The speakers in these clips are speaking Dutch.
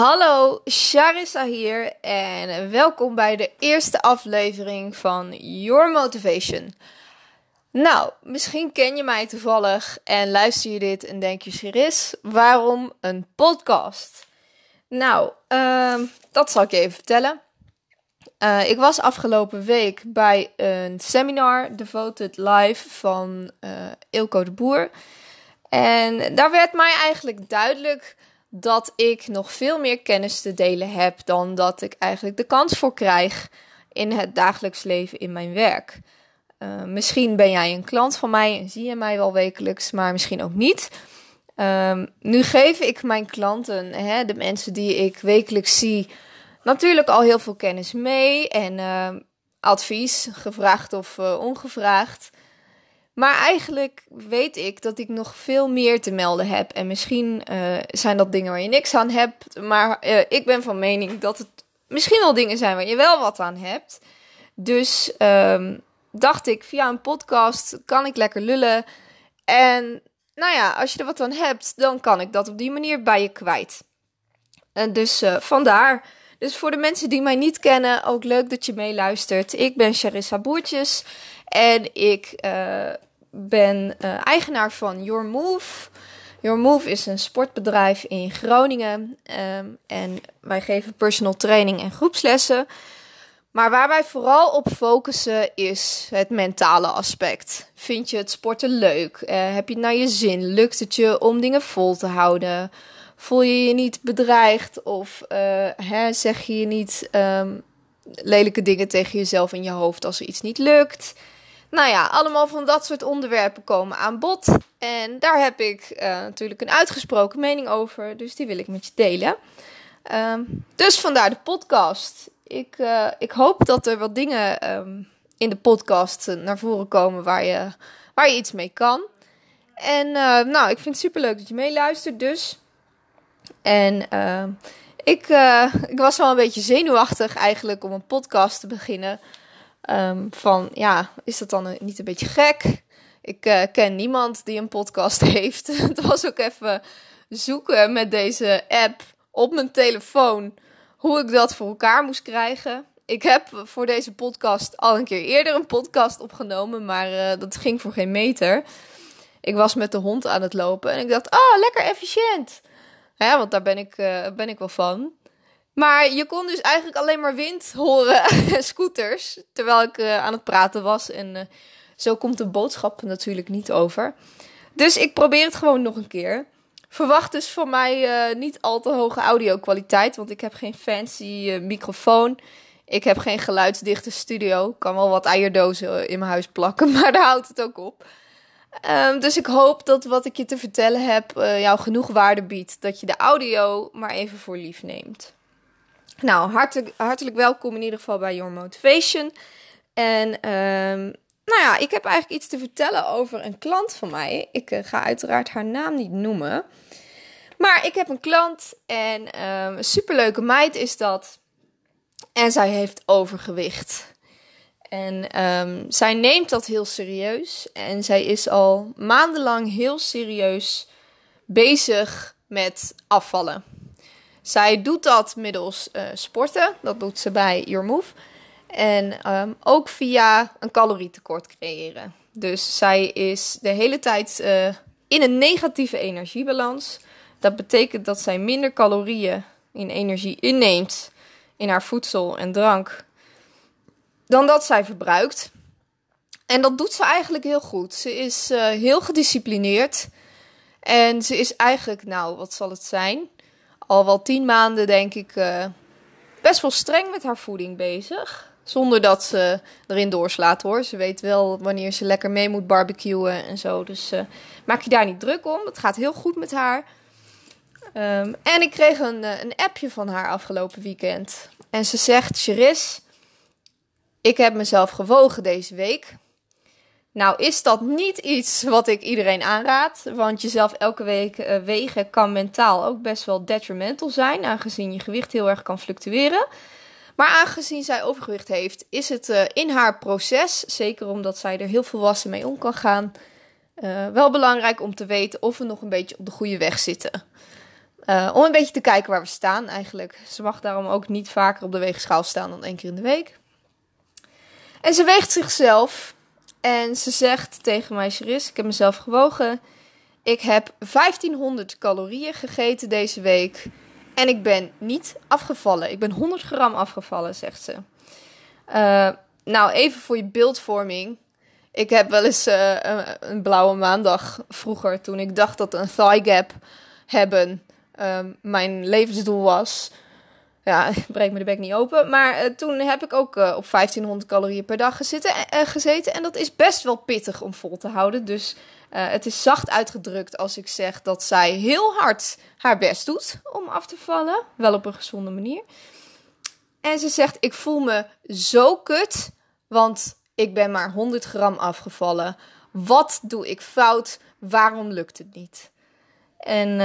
Hallo, Charissa hier en welkom bij de eerste aflevering van Your Motivation. Nou, misschien ken je mij toevallig en luister je dit en denk je, Charis, waarom een podcast? Nou, uh, dat zal ik je even vertellen. Uh, ik was afgelopen week bij een seminar, Devoted Live, van uh, Ilko de Boer. En daar werd mij eigenlijk duidelijk dat ik nog veel meer kennis te delen heb dan dat ik eigenlijk de kans voor krijg in het dagelijks leven in mijn werk. Uh, misschien ben jij een klant van mij en zie je mij wel wekelijks, maar misschien ook niet. Um, nu geef ik mijn klanten, hè, de mensen die ik wekelijks zie, natuurlijk al heel veel kennis mee en uh, advies, gevraagd of uh, ongevraagd. Maar eigenlijk weet ik dat ik nog veel meer te melden heb. En misschien uh, zijn dat dingen waar je niks aan hebt. Maar uh, ik ben van mening dat het misschien wel dingen zijn waar je wel wat aan hebt. Dus um, dacht ik, via een podcast kan ik lekker lullen. En nou ja, als je er wat aan hebt, dan kan ik dat op die manier bij je kwijt. En dus uh, vandaar. Dus voor de mensen die mij niet kennen, ook leuk dat je meeluistert. Ik ben Charissa Boertjes en ik uh, ben uh, eigenaar van Your Move. Your Move is een sportbedrijf in Groningen um, en wij geven personal training en groepslessen. Maar waar wij vooral op focussen is het mentale aspect. Vind je het sporten leuk? Uh, heb je het naar je zin? Lukt het je om dingen vol te houden? Voel je je niet bedreigd? Of hè, zeg je niet um, lelijke dingen tegen jezelf in je hoofd als er iets niet lukt? Nou ja, allemaal van dat soort onderwerpen komen aan bod. En daar heb ik uh, natuurlijk een uitgesproken mening over. Dus die wil ik met je delen. Um, dus vandaar de podcast. Ik, uh, ik hoop dat er wat dingen um, in de podcast naar voren komen waar je, waar je iets mee kan. En uh, nou, ik vind het super leuk dat je meeluistert dus. En ik, ik was wel een beetje zenuwachtig eigenlijk om een podcast te beginnen. Um, van ja, is dat dan niet een beetje gek? Ik uh, ken niemand die een podcast heeft. Het was ook even zoeken met deze app op mijn telefoon hoe ik dat voor elkaar moest krijgen. Ik heb voor deze podcast al een keer eerder een podcast opgenomen, maar uh, dat ging voor geen meter. Ik was met de hond aan het lopen en ik dacht, oh, lekker efficiënt. Ja, want daar ben ik, ben ik wel van. Maar je kon dus eigenlijk alleen maar wind horen en scooters. Terwijl ik uh, aan het praten was. En uh, zo komt de boodschap natuurlijk niet over. Dus ik probeer het gewoon nog een keer. Verwacht dus voor mij uh, niet al te hoge audio-kwaliteit. Want ik heb geen fancy microfoon. Ik heb geen geluidsdichte studio. Ik kan wel wat eierdozen in mijn huis plakken. Maar daar houdt het ook op. Um, dus ik hoop dat wat ik je te vertellen heb jou genoeg waarde biedt. Dat je de audio maar even voor lief neemt. Nou, hartelijk, hartelijk welkom in ieder geval bij Your Motivation. En um, nou ja, ik heb eigenlijk iets te vertellen over een klant van mij. Ik uh, ga uiteraard haar naam niet noemen. Maar ik heb een klant en um, een superleuke meid is dat. En zij heeft overgewicht. En um, zij neemt dat heel serieus. En zij is al maandenlang heel serieus bezig met afvallen. Zij doet dat middels uh, sporten. Dat doet ze bij Your Move. En um, ook via een calorietekort creëren. Dus zij is de hele tijd uh, in een negatieve energiebalans. Dat betekent dat zij minder calorieën in energie inneemt in haar voedsel en drank dan dat zij verbruikt. En dat doet ze eigenlijk heel goed. Ze is uh, heel gedisciplineerd. En ze is eigenlijk, nou, wat zal het zijn? Al wel tien maanden, denk ik, uh, best wel streng met haar voeding bezig. Zonder dat ze erin doorslaat hoor. Ze weet wel wanneer ze lekker mee moet barbecuen en zo. Dus uh, maak je daar niet druk om. Het gaat heel goed met haar. Um, en ik kreeg een, uh, een appje van haar afgelopen weekend. En ze zegt: Cheris, ik heb mezelf gewogen deze week. Nou is dat niet iets wat ik iedereen aanraad, want jezelf elke week uh, wegen kan mentaal ook best wel detrimental zijn, aangezien je gewicht heel erg kan fluctueren. Maar aangezien zij overgewicht heeft, is het uh, in haar proces, zeker omdat zij er heel volwassen mee om kan gaan, uh, wel belangrijk om te weten of we nog een beetje op de goede weg zitten. Om een beetje te kijken waar we staan eigenlijk. Ze mag daarom ook niet vaker op de weegschaal staan dan één keer in de week. En ze weegt zichzelf en ze zegt tegen mij, Cheris, ik heb mezelf gewogen. Ik heb 1500 calorieën gegeten deze week en ik ben niet afgevallen. Ik ben 100 gram afgevallen, zegt ze. Uh, nou, even voor je beeldvorming. Ik heb wel eens uh, een, blauwe maandag vroeger, toen ik dacht dat een thigh gap hebben um, mijn levensdoel was. Ja, ik breek me de bek niet open. Maar uh, toen heb ik ook uh, op 1500 calorieën per dag gezeten, gezeten. En dat is best wel pittig om vol te houden. Dus het is zacht uitgedrukt als ik zeg dat zij heel hard haar best doet om af te vallen. Wel op een gezonde manier. En ze zegt: Ik voel me zo kut, want ik ben maar 100 gram afgevallen. Wat doe ik fout? Waarom lukt het niet? En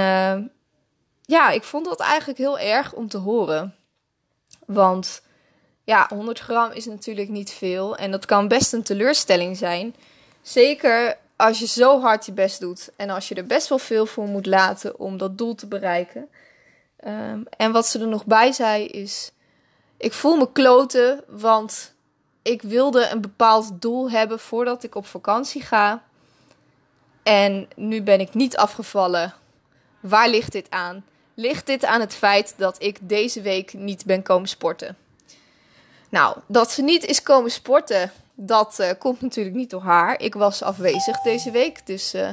ja, ik vond dat eigenlijk heel erg om te horen. Want ja, 100 gram is natuurlijk niet veel. En dat kan best een teleurstelling zijn. Zeker als je zo hard je best doet. En als je er best wel veel voor moet laten om dat doel te bereiken. Um, en wat ze er nog bij zei is: Ik voel me kloten, want ik wilde een bepaald doel hebben voordat ik op vakantie ga. En nu ben ik niet afgevallen. Waar ligt dit aan? Ligt dit aan het feit dat ik deze week niet ben komen sporten? Nou, dat ze niet is komen sporten, dat uh, komt natuurlijk niet door haar. Ik was afwezig deze week, dus uh,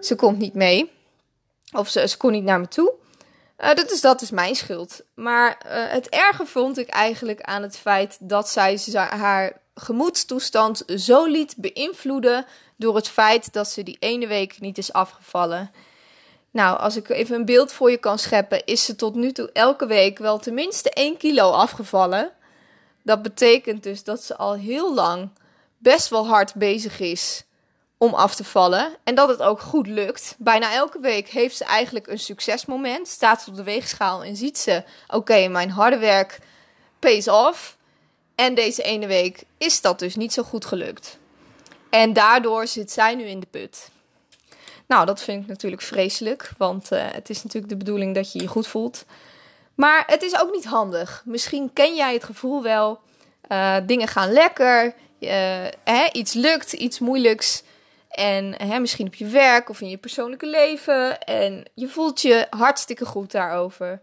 ze komt niet mee. Of ze, ze kon niet naar me toe. Uh, dat, is, dat is mijn schuld. Maar het erge vond ik eigenlijk aan het feit dat zij haar gemoedstoestand zo liet beïnvloeden door het feit dat ze die ene week niet is afgevallen. Nou, als ik even een beeld voor je kan scheppen, is ze tot nu toe elke week wel tenminste 1 kilo afgevallen. Dat betekent dus dat ze al heel lang best wel hard bezig is om af te vallen. En dat het ook goed lukt. Bijna elke week heeft ze eigenlijk een succesmoment. Staat ze op de weegschaal en ziet ze: oké, mijn harde werk pays off. En deze ene week is dat dus niet zo goed gelukt. En daardoor zit zij nu in de put. Nou, dat vind ik natuurlijk vreselijk, want uh, het is natuurlijk de bedoeling dat je je goed voelt. Maar het is ook niet handig. Misschien ken jij het gevoel wel. Uh, dingen gaan lekker, uh, hè, iets lukt, iets moeilijks. En hè, misschien op je werk of in je persoonlijke leven. En je voelt je hartstikke goed daarover.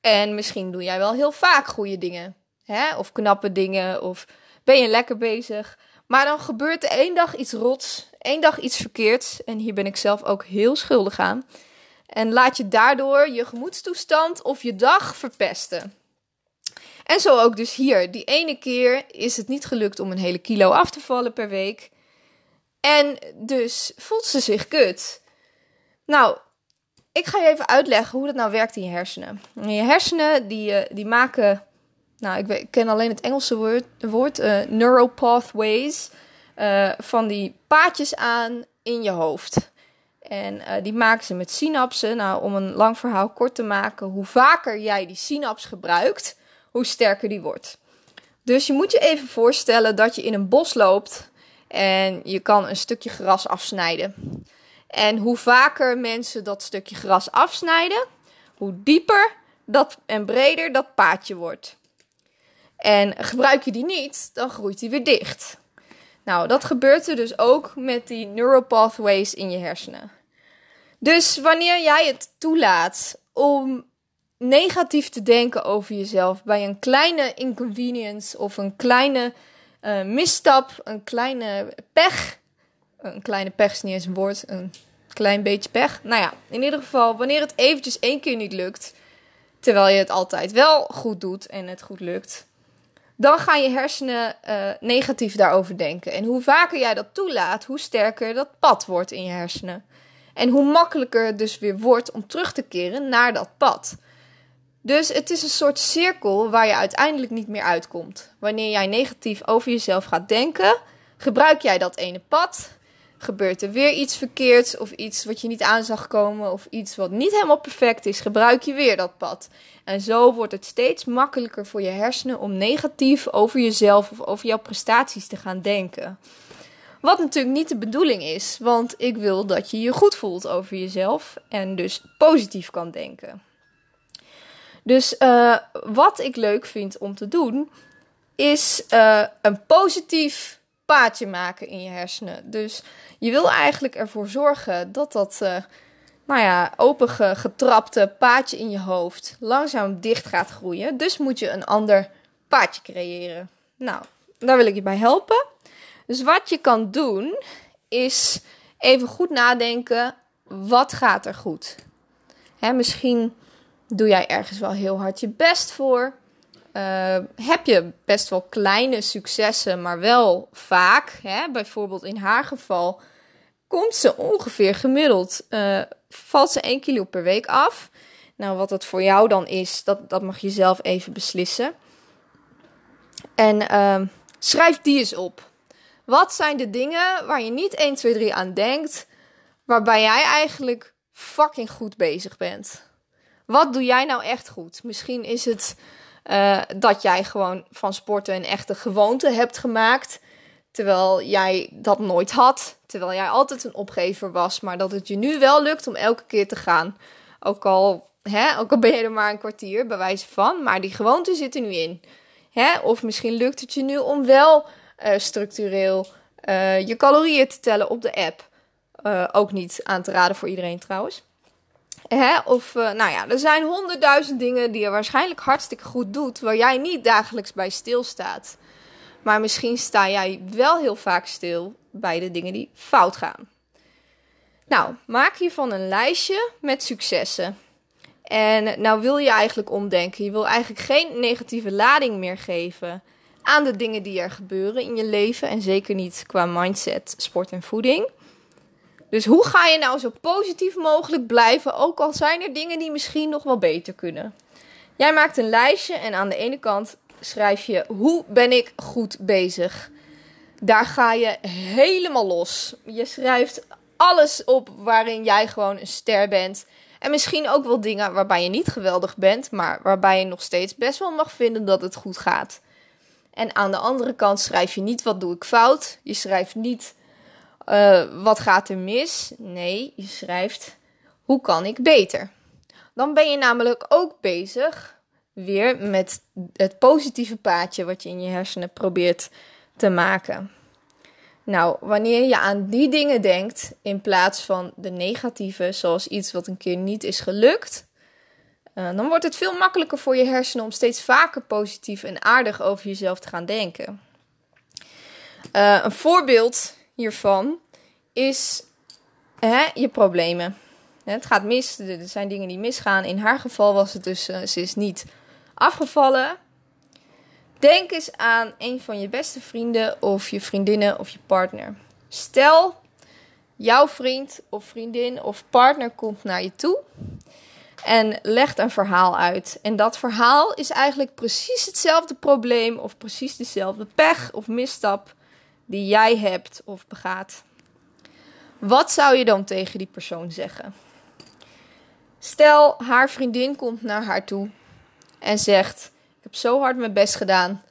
En misschien doe jij wel heel vaak goede dingen. Hè? Of knappe dingen. Of ben je lekker bezig. Maar dan gebeurt er één dag iets rots, één dag iets verkeerds. En hier ben ik zelf ook heel schuldig aan. En laat je daardoor je gemoedstoestand of je dag verpesten. En zo ook dus hier. Die ene keer is het niet gelukt om een hele kilo af te vallen per week. En dus voelt ze zich kut. Nou, ik ga je even uitleggen hoe dat nou werkt in je hersenen. je hersenen die, eh, die maken nou, ik, ken alleen het Engelse woord, woord uh, neuropathways, van die paadjes aan in je hoofd. En uh, die maken ze met synapsen. Nou, om een lang verhaal kort te maken, hoe vaker jij die synaps gebruikt, hoe sterker die wordt. Dus je moet je even voorstellen dat je in een bos loopt en je kan een stukje gras afsnijden. En hoe vaker mensen dat stukje gras afsnijden, hoe dieper dat en breder dat paadje wordt. En gebruik je die niet, dan groeit die weer dicht. Nou, dat gebeurt er dus ook met die neuropathways in je hersenen. Dus wanneer jij het toelaat om negatief te denken over jezelf bij een kleine inconvenience of een kleine uh, misstap, een kleine pech. Een kleine pech is niet eens een woord, een klein beetje pech. Nou ja, in ieder geval, wanneer het eventjes één keer niet lukt, terwijl je het altijd wel goed doet en het goed lukt, dan gaan je hersenen uh, negatief daarover denken. En hoe vaker jij dat toelaat, hoe sterker dat pad wordt in je hersenen. En hoe makkelijker het dus weer wordt om terug te keren naar dat pad. Dus het is een soort cirkel waar je uiteindelijk niet meer uitkomt. Wanneer jij negatief over jezelf gaat denken, gebruik jij dat ene pad Gebeurt er weer iets verkeerds of iets wat je niet aan zag komen of iets wat niet helemaal perfect is, gebruik je weer dat pad. En zo wordt het steeds makkelijker voor je hersenen om negatief over jezelf of over jouw prestaties te gaan denken. Wat natuurlijk niet de bedoeling is, want ik wil dat je je goed voelt over jezelf en dus positief kan denken. Dus uh, wat ik leuk vind om te doen, is uh, een positief paadje maken in je hersenen. Dus je wil eigenlijk ervoor zorgen dat dat, uh, nou ja, opengetrapte paadje in je hoofd langzaam dicht gaat groeien. Dus moet je een ander paadje creëren. Nou, daar wil ik je bij helpen. Dus wat je kan doen, is even goed nadenken: wat gaat er goed? Hè, misschien doe jij ergens wel heel hard je best voor. Uh, heb je best wel kleine successen, maar wel vaak. Hè? Bijvoorbeeld in haar geval komt ze ongeveer gemiddeld, uh, valt ze 1 kilo per week af. Nou, wat dat voor jou dan is, dat, dat mag je zelf even beslissen. En uh, schrijf die eens op. Wat zijn de dingen waar je niet 1, 2, 3 aan denkt, waarbij jij eigenlijk fucking goed bezig bent? Wat doe jij nou echt goed? Misschien is het uh, dat jij gewoon van sporten een echte gewoonte hebt gemaakt. Terwijl jij dat nooit had. Terwijl jij altijd een opgever was. Maar dat het je nu wel lukt om elke keer te gaan. Ook al, hè, ook al ben je er maar een kwartier, bij wijze van. Maar die gewoonte zit er nu in. Hè? Of misschien lukt het je nu om wel uh, structureel uh, je calorieën te tellen op de app. ook niet aan te raden voor iedereen trouwens. Of, uh, nou ja, er zijn honderdduizend dingen die je waarschijnlijk hartstikke goed doet, waar jij niet dagelijks bij stilstaat. Maar misschien sta jij wel heel vaak stil bij de dingen die fout gaan. Nou, maak hiervan een lijstje met successen. En nou wil je eigenlijk omdenken. Je wil eigenlijk geen negatieve lading meer geven aan de dingen die er gebeuren in je leven. En zeker niet qua mindset, sport en voeding. Dus hoe ga je nou zo positief mogelijk blijven, ook al zijn er dingen die misschien nog wel beter kunnen? Jij maakt een lijstje en aan de ene kant schrijf je hoe ben ik goed bezig. Daar ga je helemaal los. Je schrijft alles op waarin jij gewoon een ster bent. En misschien ook wel dingen waarbij je niet geweldig bent, maar waarbij je nog steeds best wel mag vinden dat het goed gaat. En aan de andere kant schrijf je niet wat doe ik fout. Je schrijft niet uh, wat gaat er mis? Nee, je schrijft hoe kan ik beter? Dan ben je namelijk ook bezig weer met het positieve paadje wat je in je hersenen probeert te maken. Nou, wanneer je aan die dingen denkt in plaats van de negatieve, zoals iets wat een keer niet is gelukt, uh, dan wordt het veel makkelijker voor je hersenen om steeds vaker positief en aardig over jezelf te gaan denken. Uh, een voorbeeld hiervan is hè, je problemen. Het gaat mis, er zijn dingen die misgaan. In haar geval was het dus, uh, ze is niet afgevallen. Denk eens aan een van je beste vrienden of je vriendinnen of je partner. Stel, jouw vriend of vriendin of partner komt naar je toe en legt een verhaal uit. En dat verhaal is eigenlijk precies hetzelfde probleem of precies dezelfde pech of misstap die jij hebt of begaat. Wat zou je dan tegen die persoon zeggen? Stel, haar vriendin komt naar haar toe en zegt: Ik heb zo hard mijn best gedaan.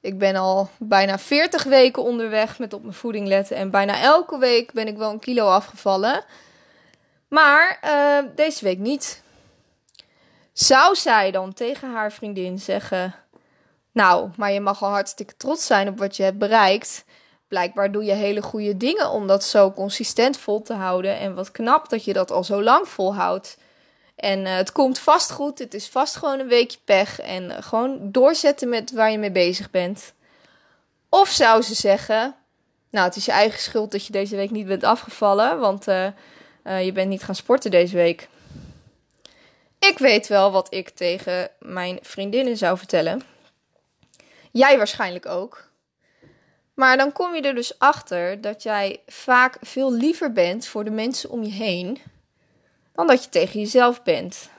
Ik ben al bijna 40 weken onderweg met op mijn voeding letten. En bijna elke week ben ik wel een kilo afgevallen. Maar uh, deze week niet. Zou zij dan tegen haar vriendin zeggen: Nou, maar je mag al hartstikke trots zijn op wat je hebt bereikt blijkbaar doe je hele goede dingen om dat zo consistent vol te houden. En wat knap dat je dat al zo lang volhoudt. En uh, het komt vast goed. Het is vast gewoon een weekje pech. En uh, gewoon doorzetten met waar je mee bezig bent. Of zou ze zeggen: Nou, het is je eigen schuld dat je deze week niet bent afgevallen. Want uh, je bent niet gaan sporten deze week. Ik weet wel wat ik tegen mijn vriendinnen zou vertellen. Jij waarschijnlijk ook. Maar dan kom je er dus achter dat jij vaak veel liever bent voor de mensen om je heen dan dat je tegen jezelf bent.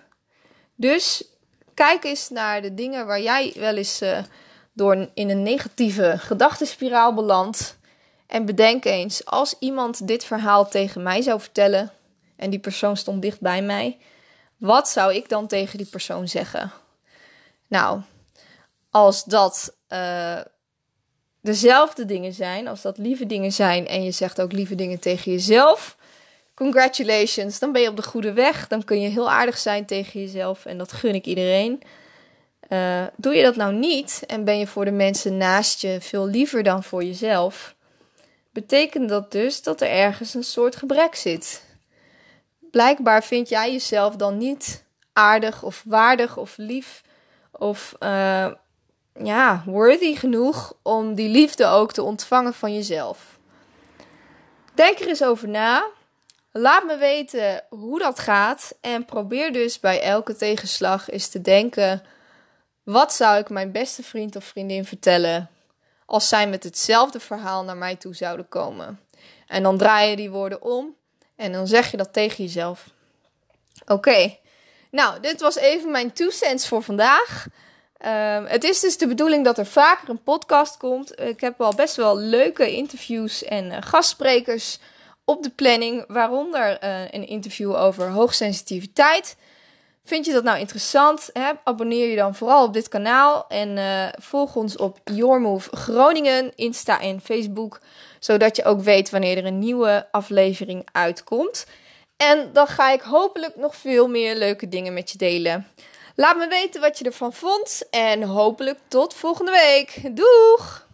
Dus kijk eens naar de dingen waar jij wel eens uh, door in een negatieve gedachtenspiraal belandt. En bedenk eens, als iemand dit verhaal tegen mij zou vertellen en die persoon stond dicht bij mij, wat zou ik dan tegen die persoon zeggen? Nou, als dat uh, dezelfde dingen zijn, als dat lieve dingen zijn en je zegt ook lieve dingen tegen jezelf, congratulations, dan ben je op de goede weg. Dan kun je heel aardig zijn tegen jezelf en dat gun ik iedereen. Uh, doe je dat nou niet en ben je voor de mensen naast je veel liever dan voor jezelf, betekent dat dus dat er ergens een soort gebrek zit. Blijkbaar vind jij jezelf dan niet aardig of waardig of lief of uh, ja, worthy genoeg om die liefde ook te ontvangen van jezelf. Denk er eens over na. Laat me weten hoe dat gaat en probeer dus bij elke tegenslag eens te denken: wat zou ik mijn beste vriend of vriendin vertellen als zij met hetzelfde verhaal naar mij toe zouden komen? En dan draai je die woorden om en dan zeg je dat tegen jezelf. Oké, nou, dit was even mijn two cents voor vandaag. Ehm, het is dus de bedoeling dat er vaker een podcast komt. Ik heb al best wel leuke interviews en uh, gastsprekers op de planning, waaronder uh, een interview over hoogsensitiviteit. Vind je dat nou interessant? Hè? Abonneer je dan vooral op dit kanaal en uh, volg ons op Yourmove Groningen, Insta en Facebook, zodat je ook weet wanneer er een nieuwe aflevering uitkomt. En dan ga ik hopelijk nog veel meer leuke dingen met je delen. Laat me weten wat je ervan vond en hopelijk tot volgende week. Doeg!